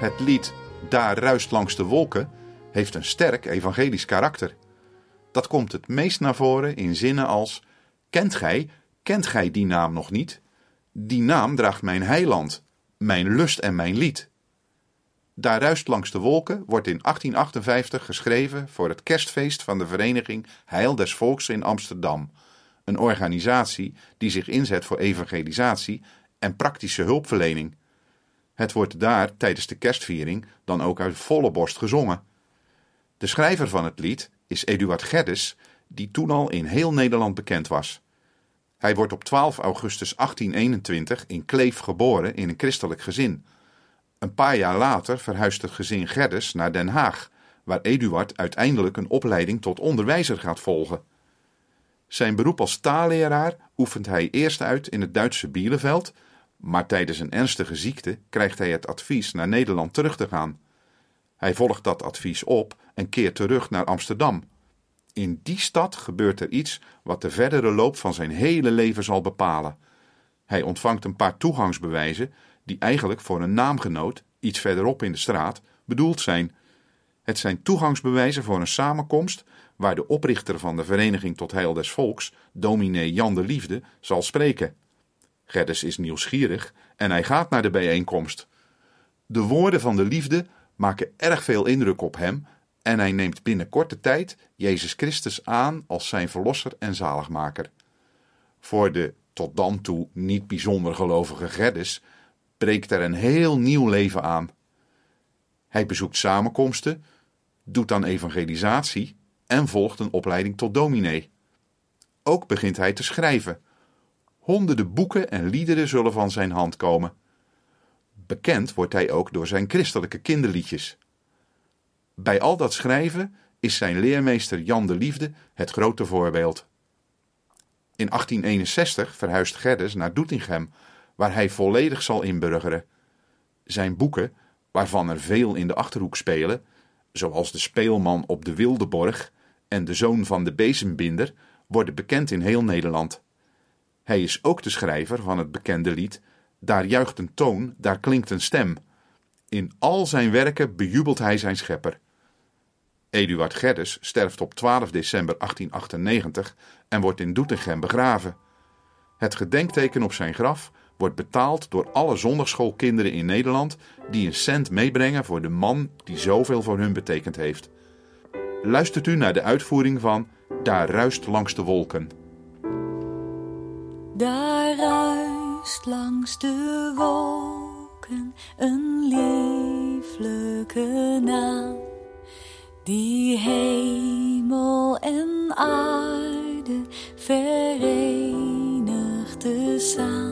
Het lied Daar ruist langs de wolken heeft een sterk evangelisch karakter. Dat komt het meest naar voren in zinnen als: Kent gij, kent gij die naam nog niet? Die naam draagt mijn heiland, mijn lust en mijn lied. Daar ruist langs de wolken wordt in 1858 geschreven voor het kerstfeest van de vereniging Heil des Volks in Amsterdam, een organisatie die zich inzet voor evangelisatie en praktische hulpverlening. Het wordt daar tijdens de kerstviering dan ook uit volle borst gezongen. De schrijver van het lied is Eduard Geddes, die toen al in heel Nederland bekend was. Hij wordt op 12 augustus 1821 in Kleef geboren in een christelijk gezin. Een paar jaar later verhuist het gezin Geddes naar Den Haag, waar Eduard uiteindelijk een opleiding tot onderwijzer gaat volgen. Zijn beroep als taalleraar oefent hij eerst uit in het Duitse Bielefeld, maar tijdens een ernstige ziekte krijgt hij het advies naar Nederland terug te gaan. Hij volgt dat advies op en keert terug naar Amsterdam. In die stad gebeurt er iets wat de verdere loop van zijn hele leven zal bepalen. Hij ontvangt een paar toegangsbewijzen die eigenlijk voor een naamgenoot, iets verderop in de straat, bedoeld zijn. Het zijn toegangsbewijzen voor een samenkomst waar de oprichter van de Vereniging tot Heil des Volks, dominee Jan de Liefde, zal spreken. Gerdes is nieuwsgierig en hij gaat naar de bijeenkomst. De woorden van de liefde maken erg veel indruk op hem en hij neemt binnen korte tijd Jezus Christus aan als zijn verlosser en zaligmaker. Voor de tot dan toe niet bijzonder gelovige Gerdes breekt er een heel nieuw leven aan. Hij bezoekt samenkomsten, doet dan evangelisatie en volgt een opleiding tot dominee. Ook begint hij te schrijven. Honderden boeken en liederen zullen van zijn hand komen. Bekend wordt hij ook door zijn christelijke kinderliedjes. Bij al dat schrijven is zijn leermeester Jan de Liefde het grote voorbeeld. In 1861 verhuist Gerdes naar Doetinchem, waar hij volledig zal inburgeren. Zijn boeken, waarvan er veel in de achterhoek spelen, zoals De Speelman op de Wildeborg en De Zoon van de Bezembinder, worden bekend in heel Nederland. Hij is ook de schrijver van het bekende lied Daar juicht een toon, daar klinkt een stem. In al zijn werken bejubelt hij zijn schepper. Eduard Gerdes sterft op 12 december 1898 en wordt in Doetinchem begraven. Het gedenkteken op zijn graf wordt betaald door alle zondagschoolkinderen in Nederland die een cent meebrengen voor de man die zoveel voor hun betekend heeft. Luistert u naar de uitvoering van Daar ruist langs de wolken. Daar ruist langs de wolken een lieflijke naam, die hemel en aarde verenigt te samen.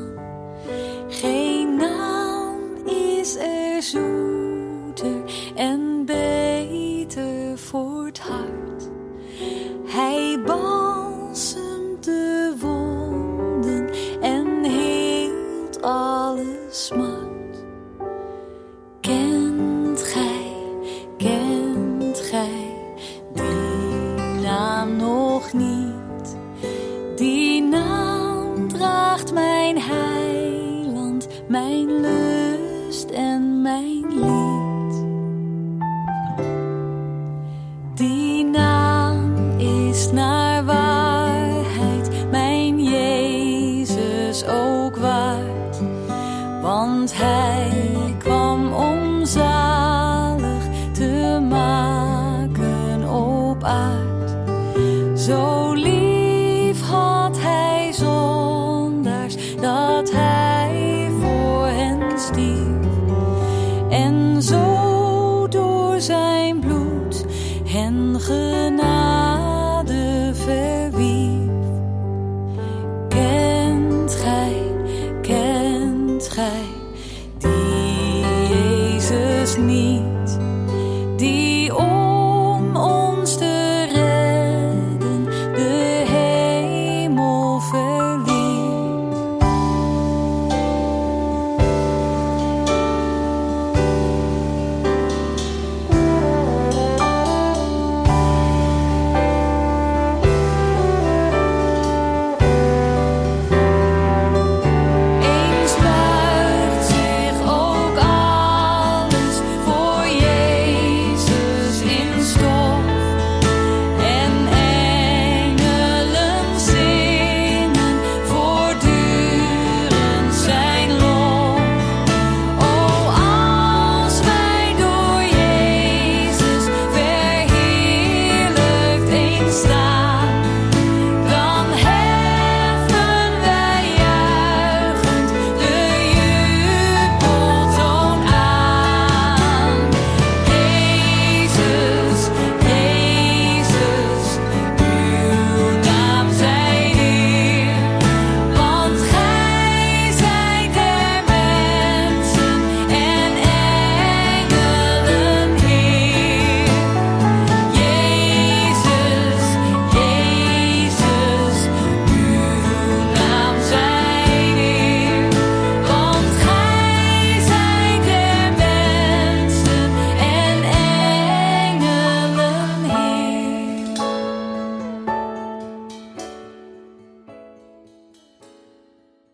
Nog niet? Die naam draagt mijn heiland, mijn lust en mijn Kent gij, kent gij